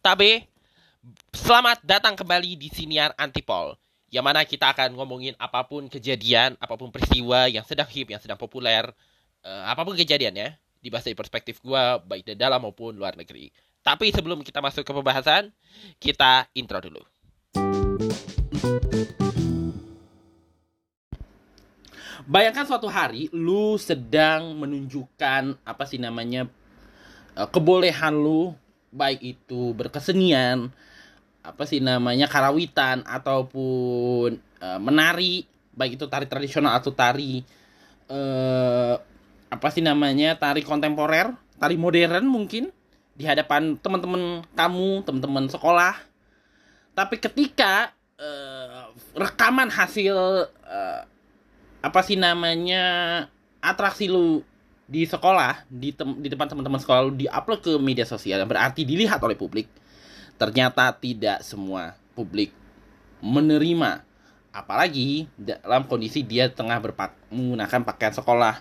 Tabe, selamat datang kembali di Siniar Antipol Yang mana kita akan ngomongin apa pun kejadian, apa pun peristiwa yang sedang hip, yang sedang populer uh, Apa pun kejadiannya, dibahas dari perspektif gue, baik dari dalam maupun luar negeri. Tapi sebelum kita masuk ke pembahasan, kita intro dulu. Bayangkan suatu hari lu sedang menunjukkan apa sih namanya uh, kebolehan lu baik itu berkesenian apa sih namanya karawitan ataupun uh, menari baik itu tari tradisional atau tari uh, apa sih namanya tari kontemporer tari modern mungkin di hadapan teman-teman kamu teman-teman sekolah. Tapi ketika uh, rekaman hasil uh, apa sih namanya atraksi lu di sekolah di tem di depan teman-teman sekolah lu diupload ke media sosial yang berarti dilihat oleh publik. Ternyata tidak semua publik menerima. Apalagi dalam kondisi dia tengah berpak menggunakan pakaian sekolah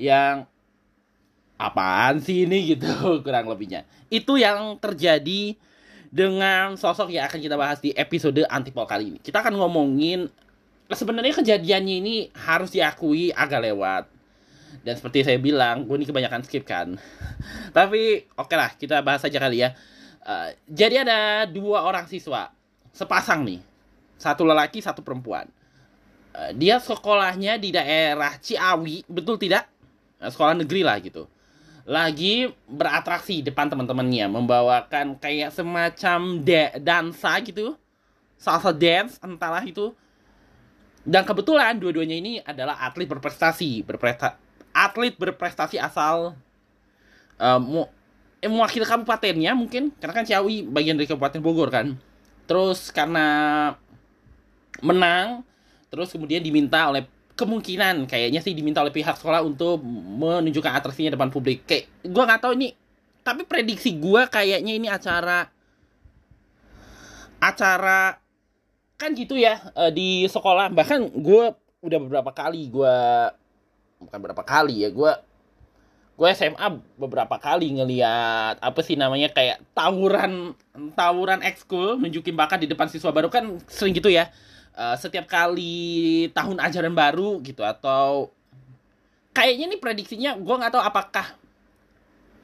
yang apaan sih ini gitu kurang lebihnya. Itu yang terjadi dengan sosok yang akan kita bahas di episode antipol kali ini. Kita akan ngomongin sebenarnya kejadiannya ini harus diakui agak lewat dan seperti saya bilang gue ini kebanyakan skip kan. Tapi oke lah kita bahas aja kali ya. Uh, jadi ada dua orang siswa sepasang nih. Satu lelaki satu perempuan. Uh, dia sekolahnya di daerah Ciawi betul tidak? Uh, sekolah negeri lah gitu. Lagi beratraksi depan teman-temannya membawakan kayak semacam de dansa gitu. Salsa dance entahlah itu. Dan kebetulan dua-duanya ini adalah atlet berprestasi berprestasi atlet berprestasi asal um, eh, mewakili kabupatennya mungkin karena kan Ciawi bagian dari Kabupaten Bogor kan. Terus karena menang terus kemudian diminta oleh kemungkinan kayaknya sih diminta oleh pihak sekolah untuk menunjukkan atraksinya depan publik. Kayak gue nggak tahu ini tapi prediksi gue kayaknya ini acara acara kan gitu ya eh, di sekolah. Bahkan gue udah beberapa kali gue bukan berapa kali ya gue gue SMA beberapa kali ngeliat apa sih namanya kayak tawuran tawuran ekskul nunjukin bakat di depan siswa baru. Kan sering gitu ya uh, setiap kali tahun ajaran baru gitu atau kayaknya nih prediksinya gue nggak tahu apakah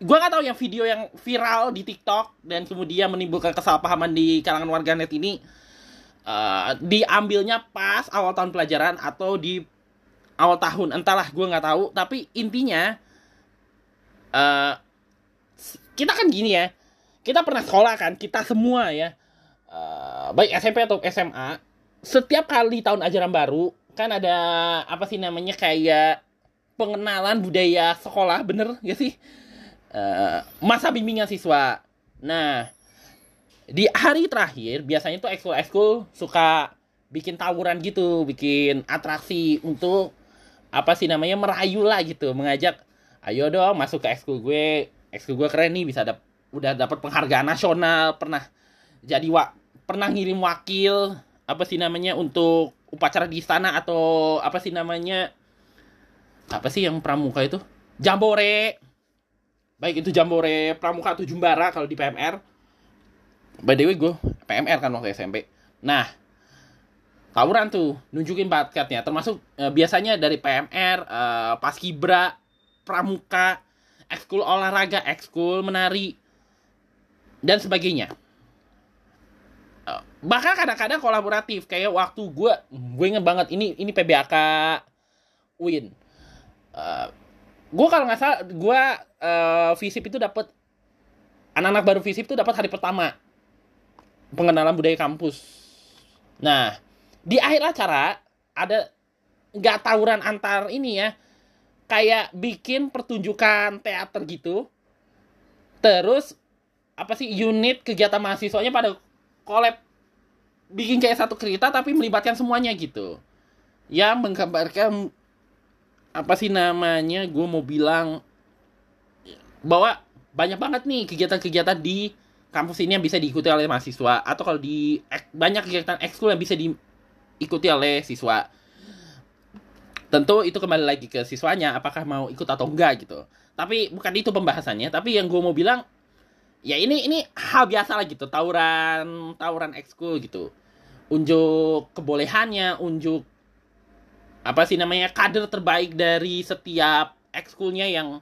gue nggak tahu yang video yang viral di TikTok dan kemudian menimbulkan kesalahpahaman di kalangan warganet ini uh, diambilnya pas awal tahun pelajaran atau di awal tahun entahlah gue nggak tahu. Tapi intinya uh, kita kan gini ya. Kita pernah sekolah kan kita semua ya uh, baik SMP atau SMA setiap kali tahun ajaran baru kan ada apa sih namanya kayak pengenalan budaya sekolah bener gak sih? Uh, masa bimbingan siswa. Nah di hari terakhir biasanya tuh ekskul ekskul suka bikin tawuran gitu bikin atraksi untuk apa sih namanya merayu lah gitu mengajak ayo dong masuk ke ekskul gue ekskul gue keren nih bisa dap udah dapat penghargaan nasional pernah jadi wa pernah ngirim wakil apa sih namanya untuk upacara di istana atau apa sih namanya apa sih yang pramuka itu? Jambore. Baik itu jambore pramuka atau jumbara kalau di PMR by the way gue PMR kan waktu SMP nah tawuran tuh nunjukin bakatnya termasuk e, biasanya dari PMR e, eh, paskibra pramuka ekskul olahraga ekskul menari dan sebagainya. E, bahkan kadang-kadang kolaboratif kayak waktu gue gue inget banget ini ini PBAK Win. Uh, gue kalau nggak salah gue uh, visip itu dapat anak-anak baru visip itu dapat hari pertama pengenalan budaya kampus. Nah di akhir acara ada nggak tawuran antar ini ya kayak bikin pertunjukan teater gitu. Terus apa sih unit kegiatan mahasiswanya pada collab. Bikin kayak satu cerita tapi melibatkan semuanya gitu. Yang menggambarkan apa sih namanya gue mau bilang bahwa banyak banget nih kegiatan-kegiatan di kampus ini yang bisa diikuti oleh mahasiswa. Atau kalau di banyak kegiatan ekskul yang bisa di diikuti oleh siswa. Tentu itu kembali lagi ke siswanya apakah mau ikut atau enggak gitu. Tapi bukan itu pembahasannya, tapi yang gue mau bilang ya ini ini hal biasa lah gitu tawuran tawuran ekskul gitu unjuk kebolehannya unjuk apa sih namanya kader terbaik dari setiap ekskulnya yang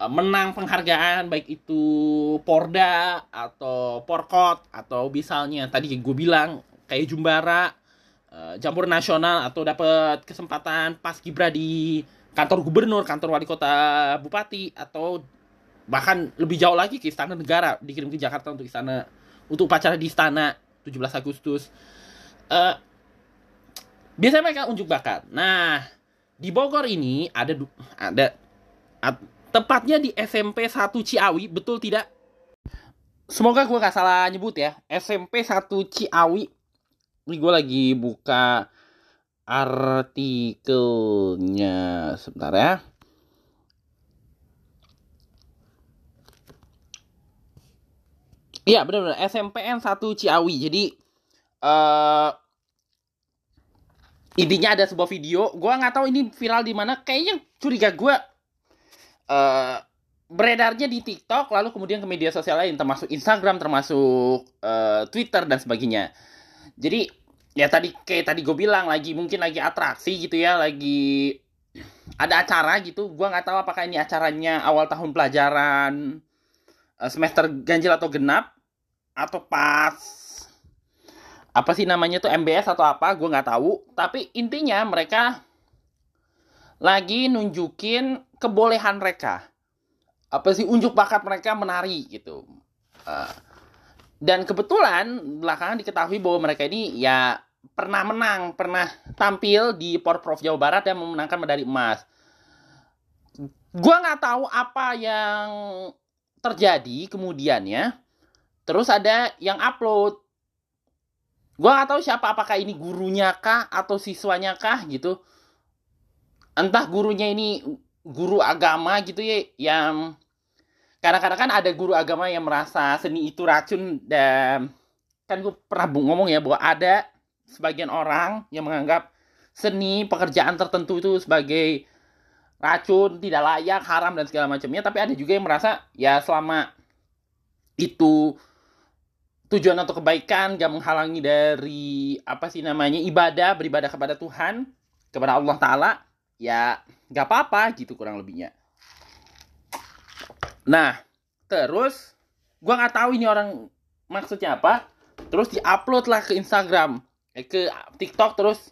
uh, menang penghargaan baik itu Porda atau Porkot atau misalnya tadi gue bilang kayak Jumbara uh, Nasional atau dapat kesempatan pas Gibra di kantor gubernur, kantor wali kota, bupati atau bahkan lebih jauh lagi ke istana negara dikirim ke Jakarta untuk istana untuk upacara di istana 17 Agustus. Uh, biasanya mereka unjuk bakat. Nah di Bogor ini ada ada at, tepatnya di SMP 1 Ciawi betul tidak? Semoga gue gak salah nyebut ya. SMP 1 Ciawi ini gue lagi buka artikelnya sebentar ya Iya benar-benar SMPN 1 Ciawi. Jadi uh, intinya ada sebuah video. Gua nggak tahu ini viral di mana. Kayaknya curiga gue uh, beredarnya di TikTok, lalu kemudian ke media sosial lain, termasuk Instagram, termasuk uh, Twitter dan sebagainya. Jadi ya tadi kayak tadi gue bilang lagi mungkin lagi atraksi gitu ya, lagi ada acara gitu. Gua nggak tahu apakah ini acaranya awal tahun pelajaran semester ganjil atau genap atau pas apa sih namanya tuh MBS atau apa gue nggak tahu. Tapi intinya mereka lagi nunjukin kebolehan mereka. Apa sih unjuk bakat mereka menari gitu. Uh, dan kebetulan belakangan diketahui bahwa mereka ini ya pernah menang pernah tampil di Porprov Jawa Barat dan memenangkan medali emas gue nggak tahu apa yang terjadi kemudiannya Terus ada yang upload. Gua nggak tahu siapa apakah ini gurunya kah atau siswanya kah gitu. Entah gurunya ini guru agama gitu ya yang kadang-kadang kan ada guru agama yang merasa seni itu racun dan kan gue pernah ngomong ya bahwa ada sebagian orang yang menganggap seni pekerjaan tertentu itu sebagai racun tidak layak haram dan segala macamnya. Tapi ada juga yang merasa ya selama itu tujuan atau kebaikan gak menghalangi dari apa sih namanya ibadah beribadah kepada Tuhan kepada Allah Taala ya gak apa-apa gitu kurang lebihnya nah terus gue nggak tahu ini orang maksudnya apa terus diupload lah ke Instagram eh, ke TikTok terus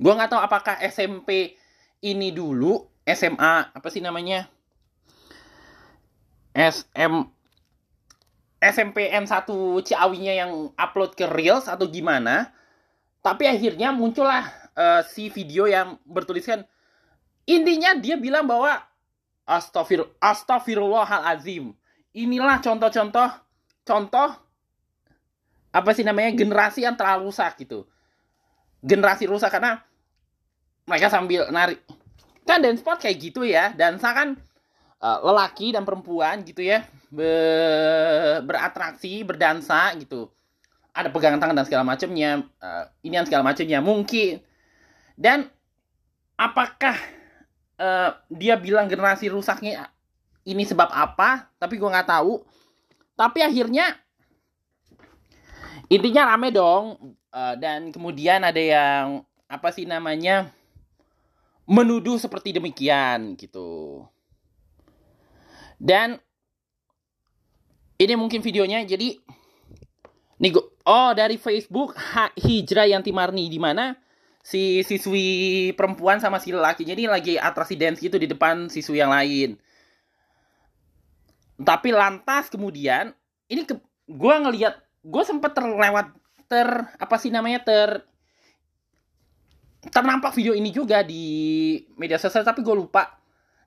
gue nggak tahu apakah SMP ini dulu SMA apa sih namanya SM SMPN 1 Ciawinya yang upload ke Reels atau gimana. Tapi akhirnya muncullah uh, si video yang bertuliskan intinya dia bilang bahwa astagfir astagfirullahalazim. Inilah contoh-contoh contoh apa sih namanya generasi yang terlalu rusak gitu. Generasi rusak karena mereka sambil nari kan dance spot kayak gitu ya dansa kan uh, lelaki dan perempuan gitu ya be, beratraksi, berdansa gitu. Ada pegangan tangan dan segala macamnya, uh, ini yang segala macamnya mungkin. Dan apakah uh, dia bilang generasi rusaknya ini sebab apa? Tapi gue nggak tahu. Tapi akhirnya intinya rame dong. Uh, dan kemudian ada yang apa sih namanya menuduh seperti demikian gitu. Dan ini mungkin videonya jadi nih gua, oh dari Facebook Hijrah Yanti Marni di mana si siswi perempuan sama si laki jadi lagi atraksi dance gitu di depan siswi yang lain. Tapi lantas kemudian ini ke, gue ngelihat gue sempet terlewat ter apa sih namanya ter ternampak video ini juga di media sosial tapi gue lupa.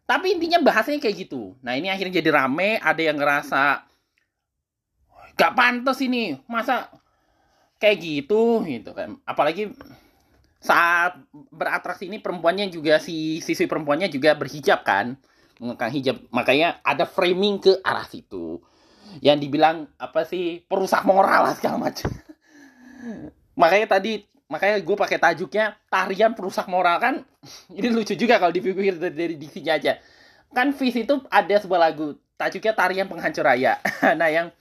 Tapi intinya bahasanya kayak gitu. Nah ini akhirnya jadi rame ada yang ngerasa gak pantas ini masa kayak gitu? Gitu kan. Apalagi saat beratraksi ini perempuannya juga si siswi perempuannya juga berhijab kan. Mengekang hijab. Makanya ada framing ke arah situ. Yang dibilang apa sih perusak moral lah segala macam. Makanya tadi makanya gue pakai tajuknya tarian perusak moral kan. Ini lucu juga kalau dipikir dari, dari diksinya aja. Kan Fish itu ada sebuah lagu tajuknya tarian penghancur raya. nah, yang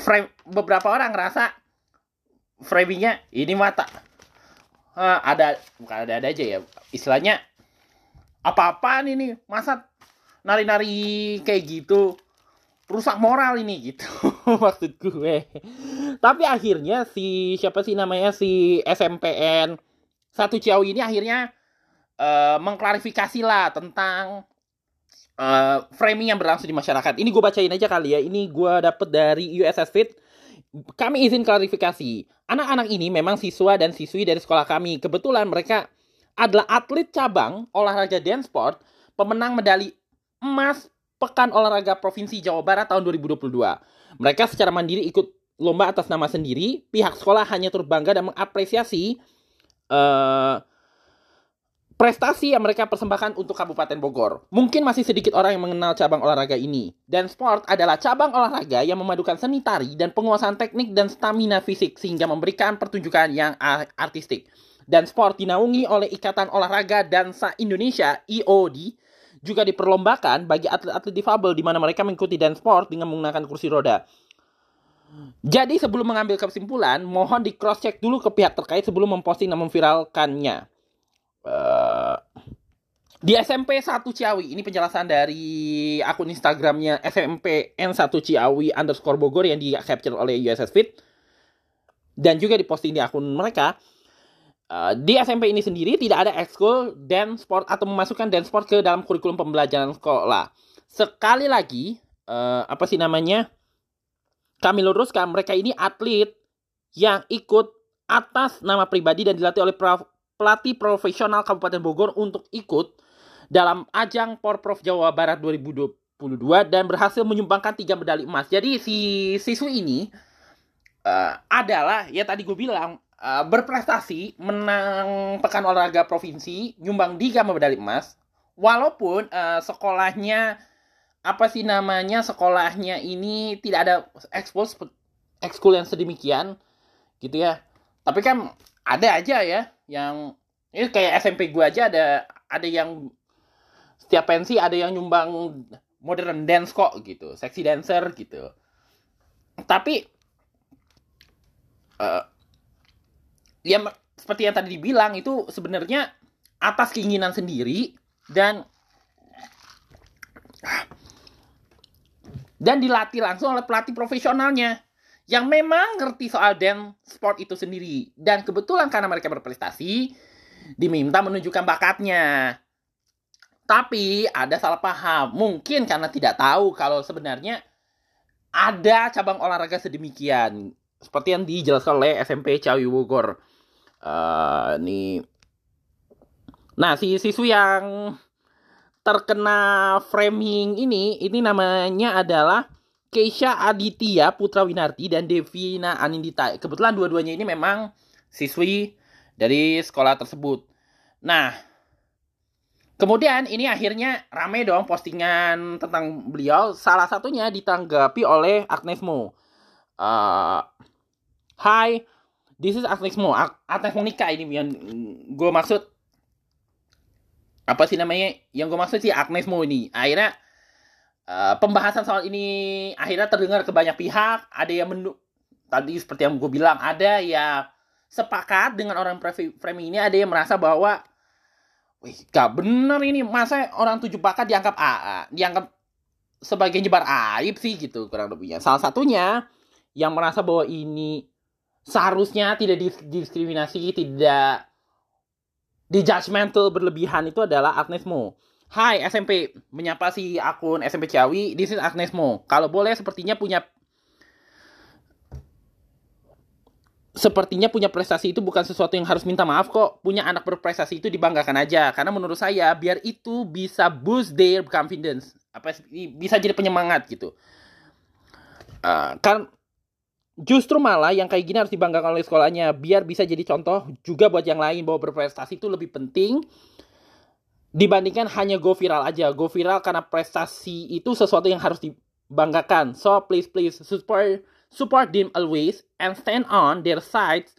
frame beberapa orang ngerasa framingnya ini mata. Uh, ada bukan ada ada aja ya. Istilahnya apa-apaan ini? Masa nari-nari kayak gitu? Rusak moral ini gitu maksud gue. Tapi akhirnya si siapa sih namanya si SMPN satu Ciawi ini akhirnya uh, mengklarifikasi lah tentang uh, framing yang berlangsung di masyarakat. Ini gue bacain aja kali ya. Ini gue dapet dari USS Fit kami izin klarifikasi anak-anak ini memang siswa dan siswi dari sekolah kami kebetulan mereka adalah atlet cabang olahraga dance sport pemenang medali emas Pekan Olahraga Provinsi Jawa Barat tahun 2022. Mereka secara mandiri ikut lomba atas nama sendiri. Pihak sekolah hanya turut bangga dan mengapresiasi uh, prestasi yang mereka persembahkan untuk Kabupaten Bogor. Mungkin masih sedikit orang yang mengenal cabang olahraga ini. Dan sport adalah cabang olahraga yang memadukan seni tari dan penguasaan teknik dan stamina fisik sehingga memberikan pertunjukan yang artistik. Dan sport dinaungi oleh Ikatan Olahraga Dansa Indonesia IOD juga diperlombakan bagi atlet-atlet difabel di mana mereka mengikuti dance sport dengan menggunakan kursi roda. Jadi sebelum mengambil kesimpulan, mohon di cross check dulu ke pihak terkait sebelum memposting dan memviralkannya. Uh, di SMP 1 Ciawi, ini penjelasan dari akun Instagramnya SMP N1 Ciawi underscore Bogor yang di capture oleh USS Fit. Dan juga diposting di akun mereka. Uh, di SMP ini sendiri tidak ada ekskul dan sport atau memasukkan dance sport ke dalam kurikulum pembelajaran sekolah. Sekali lagi, uh, apa sih namanya? Kami luruskan mereka ini atlet yang ikut atas nama pribadi dan dilatih oleh pelatih profesional Kabupaten Bogor untuk ikut dalam ajang Porprov Jawa Barat 2022 dan berhasil menyumbangkan tiga medali emas. Jadi si siswi ini uh, adalah ya tadi gue bilang uh, berprestasi menang pekan olahraga provinsi nyumbang tiga medali emas walaupun uh, sekolahnya apa sih namanya sekolahnya ini tidak ada ekspos ekskul yang sedemikian gitu ya tapi kan ada aja ya yang ini kayak SMP gue aja ada ada yang setiap pensi ada yang nyumbang modern dance kok gitu seksi dancer gitu. Tapi uh, ya seperti yang tadi dibilang itu sebenarnya atas keinginan sendiri dan dan dilatih langsung oleh pelatih profesionalnya yang memang ngerti soal dance sport itu sendiri. Dan kebetulan karena mereka berprestasi diminta menunjukkan bakatnya. Tapi ada salah paham. Mungkin karena tidak tahu kalau sebenarnya ada cabang olahraga sedemikian. Seperti yang dijelaskan oleh SMP Ciawi Bogor. Uh, nih nah si siswi yang terkena framing ini ini namanya adalah Keisha Aditya Putra Winarti dan Devina Anindita. Kebetulan dua-duanya ini memang siswi dari sekolah tersebut. Nah, kemudian ini akhirnya rame dong postingan tentang beliau. Salah satunya ditanggapi oleh Agnes Mo. Uh, Hai, this is Agnes Mo. Agnes Mo nikah ini yang gue maksud apa sih namanya? Yang gue maksud sih Agnes Mo ini. Akhirnya uh, pembahasan soal ini akhirnya terdengar ke banyak pihak. Ada yang mendu tadi seperti yang gue bilang ada ya sepakat dengan orang framing ini. Ada yang merasa bahwa Wih, gak bener ini masa orang tujuh pakat dianggap AA, dianggap sebagai nyebar aib sih gitu kurang lebihnya. Salah satunya yang merasa bahwa ini seharusnya tidak didiskriminasi, tidak di judgmental berlebihan itu adalah Agnes Mo. Hai SMP, menyapa si akun SMP Ciawi, this is Agnes Mo. Kalau boleh sepertinya punya sepertinya punya prestasi itu bukan sesuatu yang harus minta maaf kok. Punya anak berprestasi itu dibanggakan aja. Karena menurut saya biar itu bisa boost their confidence. Apa bisa jadi penyemangat gitu. Uh, kan justru malah yang kayak gini harus dibanggakan oleh sekolahnya biar bisa jadi contoh juga buat yang lain bahwa berprestasi itu lebih penting dibandingkan hanya go viral aja go viral karena prestasi itu sesuatu yang harus dibanggakan so please please support support them always and stand on their sides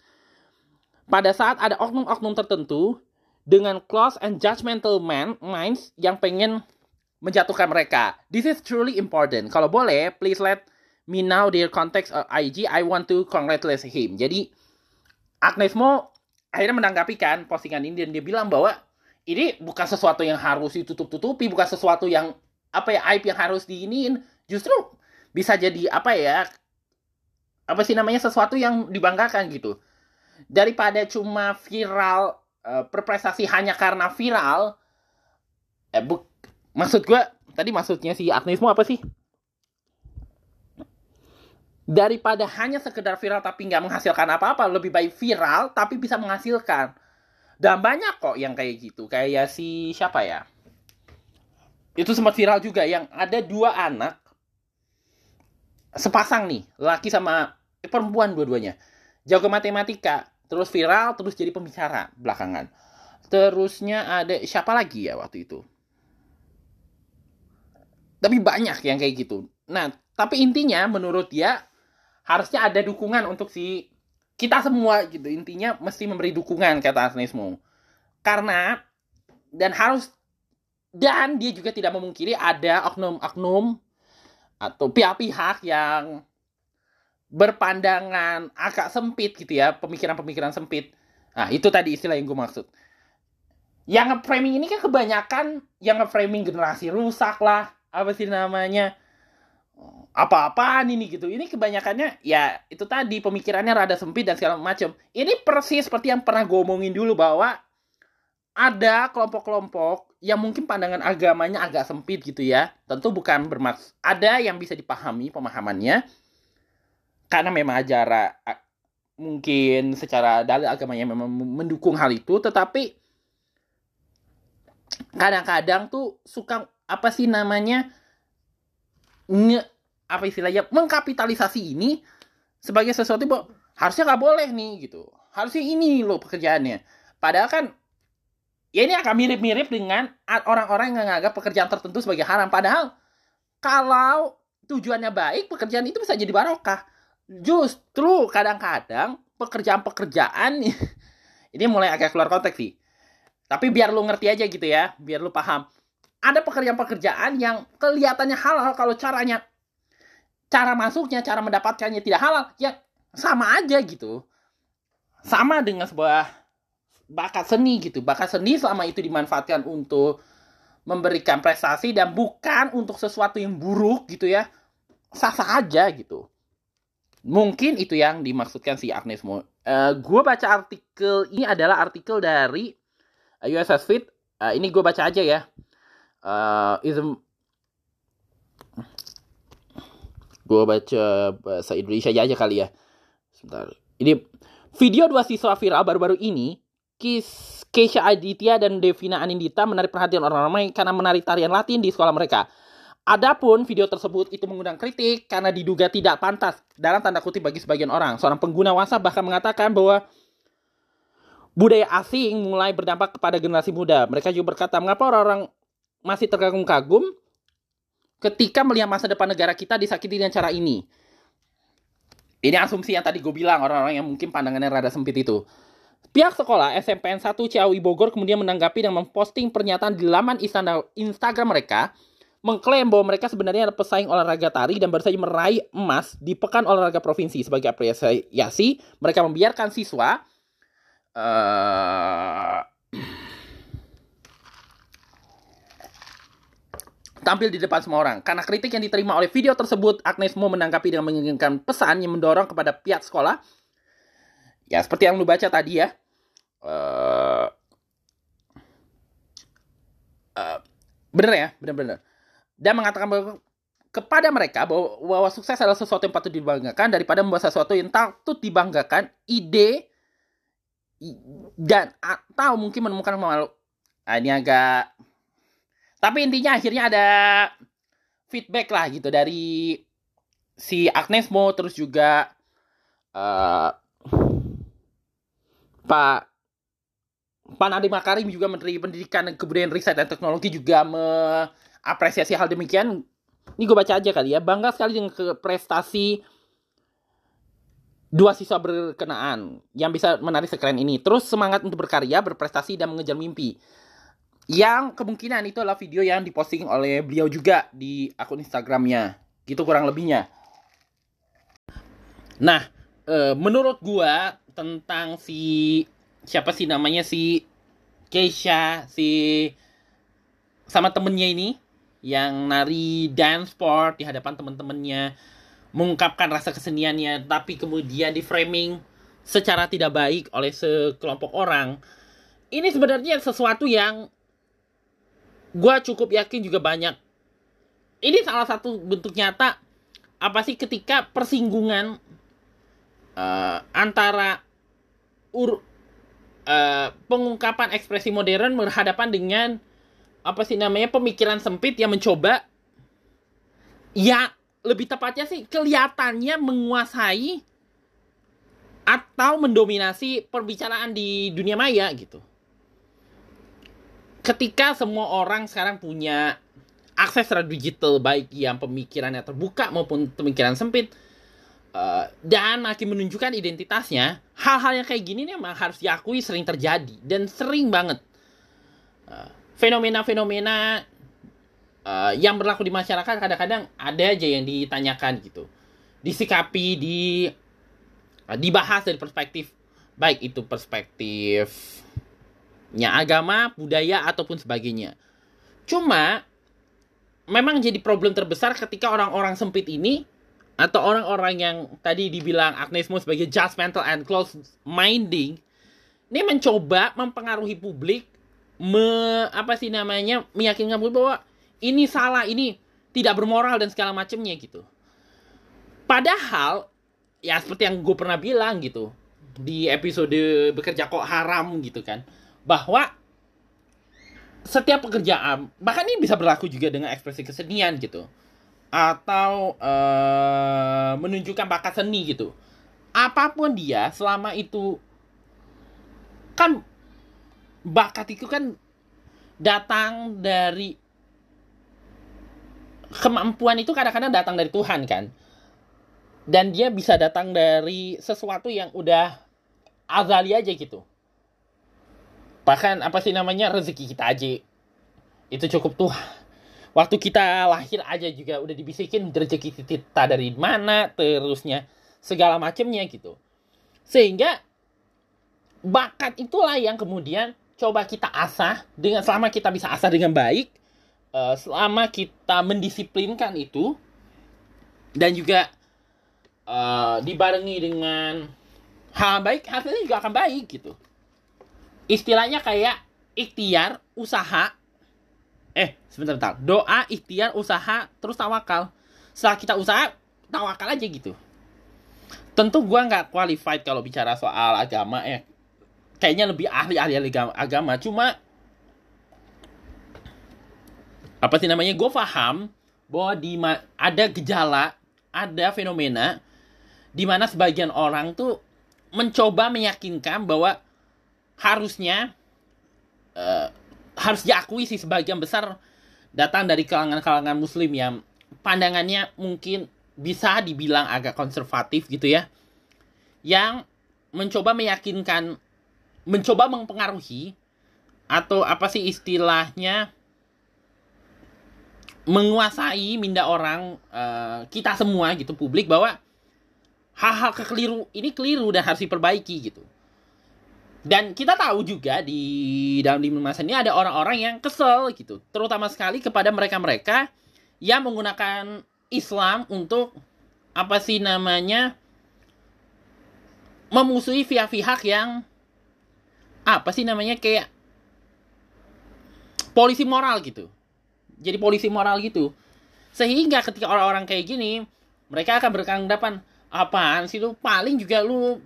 pada saat ada oknum-oknum tertentu dengan close and judgmental man, minds yang pengen menjatuhkan mereka. This is truly important. Kalau boleh, please let me know their context of IG. I want to congratulate him. Jadi Agnes Mo akhirnya menanggapi kan postingan ini dan dia bilang bahwa ini bukan sesuatu yang harus ditutup-tutupi, bukan sesuatu yang apa ya aib yang harus diinin. Justru bisa jadi apa ya apa sih namanya sesuatu yang dibanggakan gitu. Daripada cuma viral uh, berprestasi hanya karena viral eh bu maksud gue tadi maksudnya si Agnesmo apa sih? Daripada hanya sekedar viral tapi nggak menghasilkan apa-apa, lebih baik viral tapi bisa menghasilkan. Dan banyak kok yang kayak gitu. Kayak si siapa ya? Itu sempat viral juga yang ada dua anak sepasang nih, laki sama eh, perempuan dua-duanya. Jago matematika, terus viral, terus jadi pembicara belakangan. Terusnya ada siapa lagi ya waktu itu? Tapi banyak yang kayak gitu. Nah, tapi intinya menurut dia harusnya ada dukungan untuk si kita semua gitu. Intinya mesti memberi dukungan kata Agnesmo. Karena dan harus dan dia juga tidak memungkiri ada oknum-oknum atau pihak-pihak yang berpandangan agak sempit gitu ya, pemikiran-pemikiran sempit. Nah, itu tadi istilah yang gue maksud. Yang nge-framing ini kan kebanyakan yang nge-framing generasi rusak lah, apa sih namanya apa-apaan ini gitu. Ini kebanyakannya ya itu tadi pemikirannya rada sempit dan segala macam ini persis seperti yang pernah gue omongin dulu bahwa ada kelompok-kelompok yang mungkin pandangan agamanya agak sempit gitu ya. Tentu bukan bermaksud ada yang bisa dipahami pemahamannya. Karena memang ajaran mungkin secara dalil agamanya memang mendukung hal itu. Tetapi kadang-kadang tuh suka apa sih namanya nge apa istilahnya mengkapitalisasi ini sebagai sesuatu bahwa harusnya nggak boleh nih gitu. Harusnya ini loh pekerjaannya. Padahal kan ya ini akan mirip-mirip dengan orang-orang yang menganggap pekerjaan tertentu sebagai haram. Padahal kalau tujuannya baik pekerjaan itu bisa jadi barokah. Justru kadang-kadang pekerjaan-pekerjaan ini mulai agak keluar konteks sih. Tapi biar lu ngerti aja gitu ya biar lu paham ada pekerjaan-pekerjaan yang kelihatannya halal kalau caranya cara masuknya, cara mendapatkannya tidak halal, ya sama aja gitu. Sama dengan sebuah bakat seni gitu. Bakat seni selama itu dimanfaatkan untuk memberikan prestasi dan bukan untuk sesuatu yang buruk gitu ya. Sah-sah aja gitu. Mungkin itu yang dimaksudkan si Agnes Mo. Uh, eh, gue baca artikel ini adalah artikel dari USS Fit. Uh, ini gue baca aja ya uh, ism gue baca bahasa Indonesia aja kali ya sebentar ini video dua siswa viral baru-baru ini Kis Keisha Aditya dan Devina Anindita menarik perhatian orang ramai karena menari tarian Latin di sekolah mereka. Adapun video tersebut itu mengundang kritik karena diduga tidak pantas dalam tanda kutip bagi sebagian orang. Seorang pengguna WhatsApp bahkan mengatakan bahwa budaya asing mulai berdampak kepada generasi muda. Mereka juga berkata, mengapa orang-orang masih terkagum-kagum ketika melihat masa depan negara kita disakiti dengan cara ini. Ini asumsi yang tadi gue bilang orang-orang yang mungkin pandangannya rada sempit itu. Pihak sekolah SMPN 1 Ciawi Bogor kemudian menanggapi dan memposting pernyataan di laman Instagram mereka mengklaim bahwa mereka sebenarnya adalah pesaing olahraga tari dan baru saja meraih emas di Pekan Olahraga Provinsi sebagai apresiasi mereka membiarkan siswa uh, tampil di depan semua orang. Karena kritik yang diterima oleh video tersebut, Agnes Mo menanggapi dengan menginginkan pesan yang mendorong kepada pihak sekolah. Ya, seperti yang lu baca tadi ya. Uh, uh, bener ya, bener-bener. Dan mengatakan bahwa kepada mereka bahwa, bahwa sukses adalah sesuatu yang patut dibanggakan daripada membuat sesuatu yang patut dibanggakan ide dan atau mungkin menemukan malu. Nah, ini agak tapi intinya akhirnya ada feedback lah gitu dari si Agnes Mo terus juga uh, Pak Pak Nadiem Makarim juga Menteri Pendidikan dan Kebudayaan Riset dan Teknologi juga mengapresiasi hal demikian. Ini gue baca aja kali ya. Bangga sekali dengan prestasi dua siswa berkenaan yang bisa menarik sekeren ini. Terus semangat untuk berkarya, berprestasi, dan mengejar mimpi. Yang kemungkinan itu adalah video yang diposting oleh beliau juga di akun Instagramnya. Gitu kurang lebihnya. Nah e, menurut gua tentang si siapa sih namanya si Keisha si sama temennya ini yang nari dance sport di hadapan teman-temannya mengungkapkan rasa keseniannya tapi kemudian di framing secara tidak baik oleh sekelompok orang ini sebenarnya sesuatu yang gue cukup yakin juga banyak ini salah satu bentuk nyata apa sih ketika persinggungan uh, antara ur, uh, pengungkapan ekspresi modern berhadapan dengan apa sih namanya pemikiran sempit yang mencoba ya lebih tepatnya sih kelihatannya menguasai atau mendominasi perbicaraan di dunia maya gitu. Ketika semua orang sekarang punya akses terhadap digital baik yang pemikirannya terbuka maupun pemikiran sempit uh, dan makin menunjukkan identitasnya, hal-hal yang kayak gini memang harus diakui sering terjadi dan sering banget. Uh, fenomena-fenomena uh, yang berlaku di masyarakat kadang-kadang ada aja yang ditanyakan gitu disikapi di uh, dibahas dari perspektif baik itu perspektifnya agama budaya ataupun sebagainya cuma memang jadi problem terbesar ketika orang-orang sempit ini atau orang-orang yang tadi dibilang Agnesmo sebagai judgmental and close minding ini mencoba mempengaruhi publik me apa sih namanya meyakinkan publik bahwa ini salah, ini tidak bermoral dan segala macamnya gitu. Padahal ya seperti yang gue pernah bilang gitu di episode bekerja kok haram gitu kan bahwa setiap pekerjaan bahkan ini bisa berlaku juga dengan ekspresi kesenian gitu. Atau uh, menunjukkan bakat seni gitu. Apa pun dia selama itu kan bakat itu kan datang dari kemampuan itu kadang-kadang datang dari Tuhan kan? Dan dia bisa datang dari sesuatu yang udah azali aja gitu bahkan apa sih namanya rezeki kita aja. Itu cukup tuh. Waktu kita lahir aja juga udah dibisikin rezeki kita dari mana terusnya segala macamnya gitu. Sehingga bakat itulah yang kemudian coba kita asah dengan selama kita bisa asah dengan baik uh, selama kita mendisiplinkan itu dan juga uh, dibarengi dengan hal baik hasilnya juga akan baik gitu istilahnya kayak ikhtiar usaha. Eh sebentar bentar. Doa ikhtiar usaha terus tawakal. Setelah kita usaha tawakal aja gitu. Tentu gue nggak qualified kalau bicara soal agama eh. Kayaknya lebih ahli ahli agama. Cuma apa sih namanya? Gue paham bahwa di ada gejala ada fenomena di mana sebagian orang tuh mencoba meyakinkan bahwa harusnya uh, harus diakui sih sebagian besar datang dari kalangan-kalangan muslim yang pandangannya mungkin bisa dibilang agak konservatif gitu ya yang mencoba meyakinkan mencoba mempengaruhi atau apa sih istilahnya menguasai minda orang uh, kita semua gitu publik bahwa hal-hal kekeliru ini keliru dan harus diperbaiki gitu. Dan kita tahu juga di dalam lima masa ini ada orang-orang yang kesel gitu, terutama sekali kepada mereka-mereka yang menggunakan Islam untuk apa sih namanya memusuhi pihak-pihak yang apa sih namanya kayak polisi moral gitu. Jadi polisi moral gitu. Sehingga ketika orang-orang kayak gini, mereka akan beranggapan apaan sih lu paling juga lu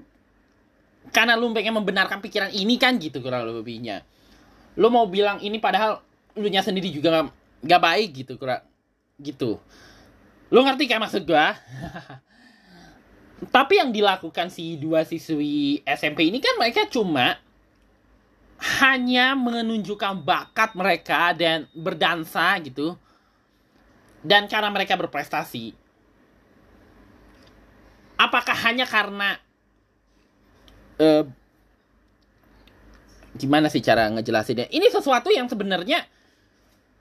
karena lu pengen membenarkan pikiran ini kan gitu kurang lebihnya. Lu mau bilang ini padahal lu nya sendiri juga gak, gak baik gitu kurang gitu. Lu ngerti kan maksud gua? Tapi yang dilakukan si dua siswi SMP ini kan mereka cuma hanya menunjukkan bakat mereka dan berdansa gitu dan cara mereka berprestasi apakah hanya karena uh, gimana sih cara ngejelasinnya ini sesuatu yang sebenarnya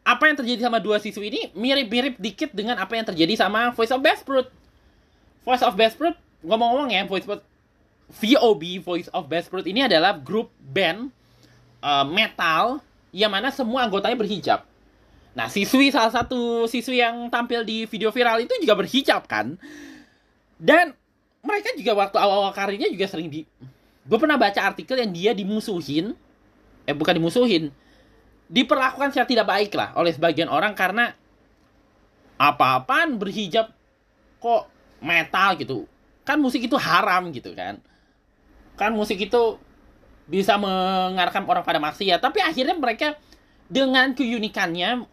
apa yang terjadi sama dua siswi ini mirip-mirip dikit dengan apa yang terjadi sama Voice of Best Fruit Voice of Best Fruit ngomong-ngomong ya Voice of VOB Voice of Best Fruit ini adalah grup band uh, metal yang mana semua anggotanya berhijab. Nah, siswi salah satu siswi yang tampil di video viral itu juga berhijab kan. Dan mereka juga waktu awal-awal karirnya juga sering di gue pernah baca artikel yang dia dimusuhin eh bukan dimusuhin diperlakukan secara tidak baik lah oleh sebagian orang karena apa-apaan berhijab kok metal gitu. Kan musik itu haram gitu kan. Kan musik itu bisa mengarahkan orang pada maksiat. Tapi akhirnya mereka dengan keunikannya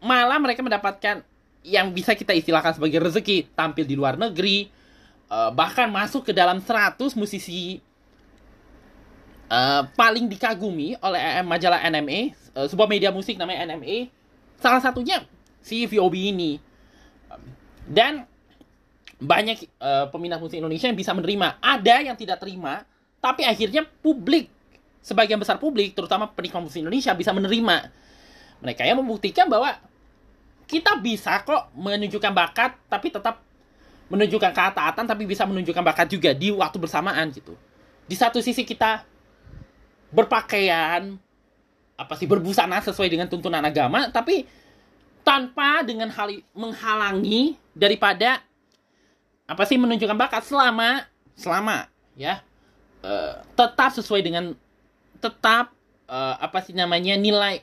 malah mereka mendapatkan yang bisa kita istilahkan sebagai rezeki tampil di luar negeri eh, bahkan masuk ke dalam 100 musisi uh, paling dikagumi oleh majalah NME, uh, sebuah media musik namanya NME. Salah satunya si VOB ini. Dan banyak uh, peminat musik Indonesia yang bisa menerima. Ada yang tidak terima, tapi akhirnya publik, sebagian besar publik, terutama penikmat musik Indonesia bisa menerima. Mereka yang membuktikan bahwa kita bisa kok menunjukkan bakat, tapi tetap menunjukkan ketaatan, tapi bisa menunjukkan bakat juga di waktu bersamaan gitu. Di satu sisi kita berpakaian apa sih berbusana sesuai dengan tuntunan agama tapi tanpa dengan hal menghalangi daripada apa sih menunjukkan bakat selama selama ya uh, tetap sesuai dengan tetap uh, apa sih namanya nilai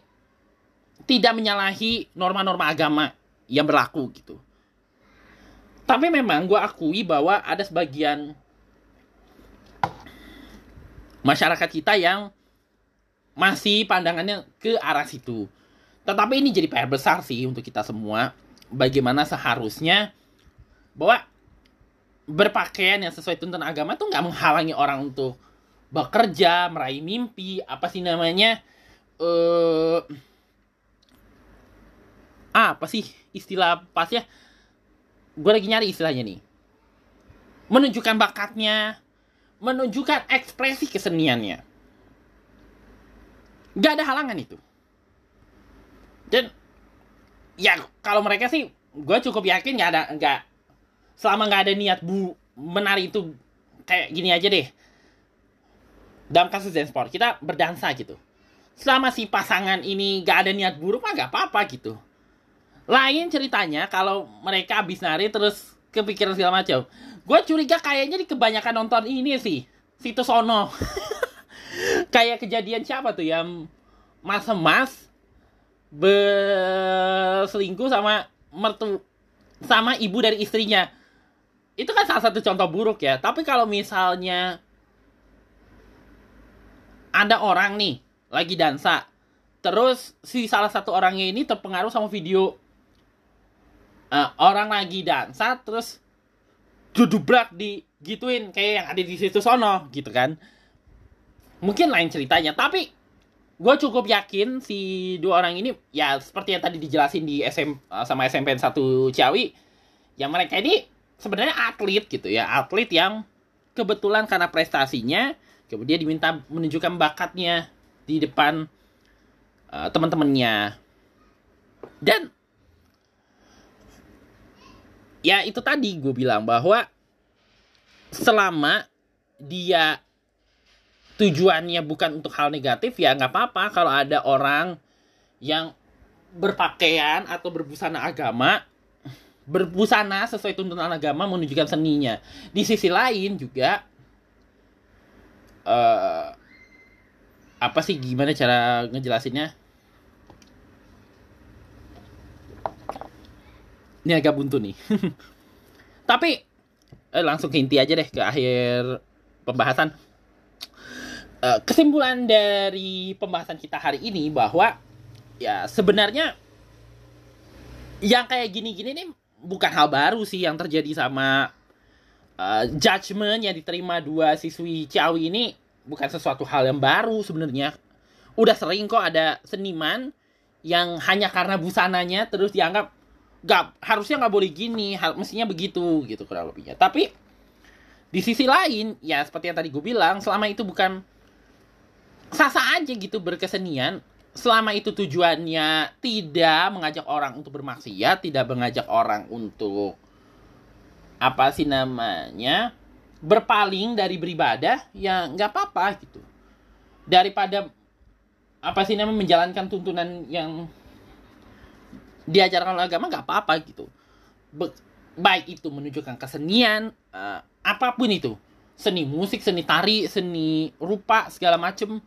tidak menyalahi norma-norma agama yang berlaku gitu. Tapi memang gue akui bahwa ada sebagian masyarakat kita yang masih pandangannya ke arah situ. Tetapi ini jadi PR besar sih untuk kita semua. Bagaimana seharusnya bahwa berpakaian yang sesuai tuntunan agama tuh nggak menghalangi orang untuk bekerja, meraih mimpi, apa sih namanya? Eh uh, apa sih istilah pasnya? Gue lagi nyari istilahnya nih. Menunjukkan bakatnya, menunjukkan ekspresi keseniannya nggak ada halangan itu. Dan ya kalau mereka sih gue cukup yakin nggak ada nggak selama nggak ada niat bu menari itu kayak gini aja deh. Dalam kasus dance sport kita berdansa gitu. Selama si pasangan ini gak ada niat buruk mah gak apa-apa gitu. Lain ceritanya kalau mereka habis nari terus kepikiran segala macam. Gue curiga kayaknya di kebanyakan nonton ini sih situs ono kayak kejadian siapa tuh yang mas emas berselingkuh sama mertu sama ibu dari istrinya? Itu kan salah satu contoh buruk ya. Tapi kalau misalnya ada orang nih lagi dansa terus si salah satu orangnya ini terpengaruh sama video uh, orang lagi dansa terus dudubrak di gituin kayak yang ada di situ sono gitu kan mungkin lain ceritanya tapi gue cukup yakin si dua orang ini ya seperti yang tadi dijelasin di SM eh, sama SMPN satu Ciawi yang mereka ini sebenarnya atlet gitu ya atlet yang kebetulan karena prestasinya kemudian diminta menunjukkan bakatnya di depan uh, teman-temannya. Dan ya itu tadi gue bilang bahwa selama dia tujuannya bukan untuk hal negatif ya nggak apa-apa kalau ada orang yang berpakaian atau berbusana agama berbusana sesuai tuntunan agama menunjukkan seninya. Di sisi lain juga uh, apa sih gimana cara ngejelasinnya? Ini agak buntu nih. Tapi eh, langsung ke inti aja deh ke akhir pembahasan Eh, kesimpulan dari pembahasan kita hari ini bahwa ya sebenarnya yang kayak gini-gini nih bukan hal baru sih yang terjadi sama uh, judgement yang diterima dua siswi Ciawi ini bukan sesuatu hal yang baru sebenarnya. Udah sering kok ada seniman yang hanya karena busananya terus dianggap gak harusnya nggak boleh gini, hal, mestinya begitu gitu kurang lebihnya. Tapi di sisi lain ya seperti yang tadi gue bilang selama itu bukan sasa aja gitu berkesenian. Selama itu tujuannya tidak mengajak orang untuk bermaksiat tidak mengajak orang untuk apa sih namanya berpaling dari beribadah ya nggak apa-apa gitu. Daripada apa sih namanya menjalankan tuntunan yang diajarkan oleh agama nggak apa-apa gitu. Be baik itu menunjukkan kesenian uh, apa pun itu. Seni musik seni tari seni rupa segala macem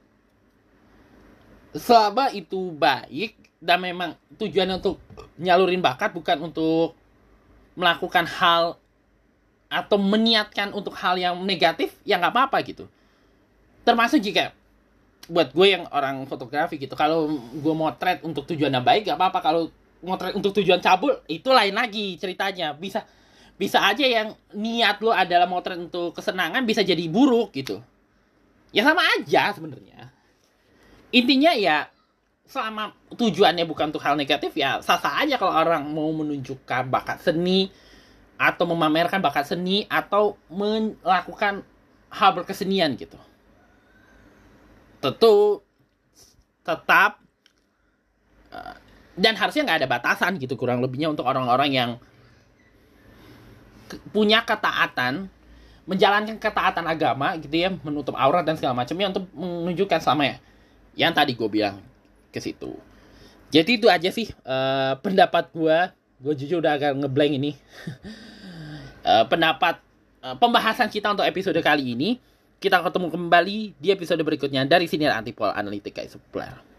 selama itu baik dan memang tujuannya untuk nyalurin bakat bukan untuk melakukan hal atau meniatkan untuk hal yang negatif ya nggak apa-apa gitu. Termasuk jika buat gue yang orang fotografi gitu kalau gue motret untuk tujuan yang baik gak apa-apa. Kalau motret untuk tujuan cabul itu lain lagi ceritanya. Bisa bisa aja yang niat lo adalah motret untuk kesenangan bisa jadi buruk gitu. Ya sama aja sebenarnya intinya ya selama tujuannya bukan untuk hal negatif ya sah-sah aja kalau orang mau menunjukkan bakat seni atau memamerkan bakat seni atau melakukan hal berkesenian gitu. Tentu tetap uh, dan harusnya nggak ada batasan gitu kurang lebihnya untuk orang-orang yang punya ketaatan menjalankan ketaatan agama gitu ya menutup aurat dan segala macamnya untuk menunjukkan sama ya yang tadi gue bilang ke situ. Jadi itu aja sih uh, pendapat gue gue jujur udah agak ngeblank ini. Uh, pendapat uh, pembahasan kita untuk episode kali ini kita ketemu kembali di episode berikutnya dari Siniar Antipol Analitika Supler.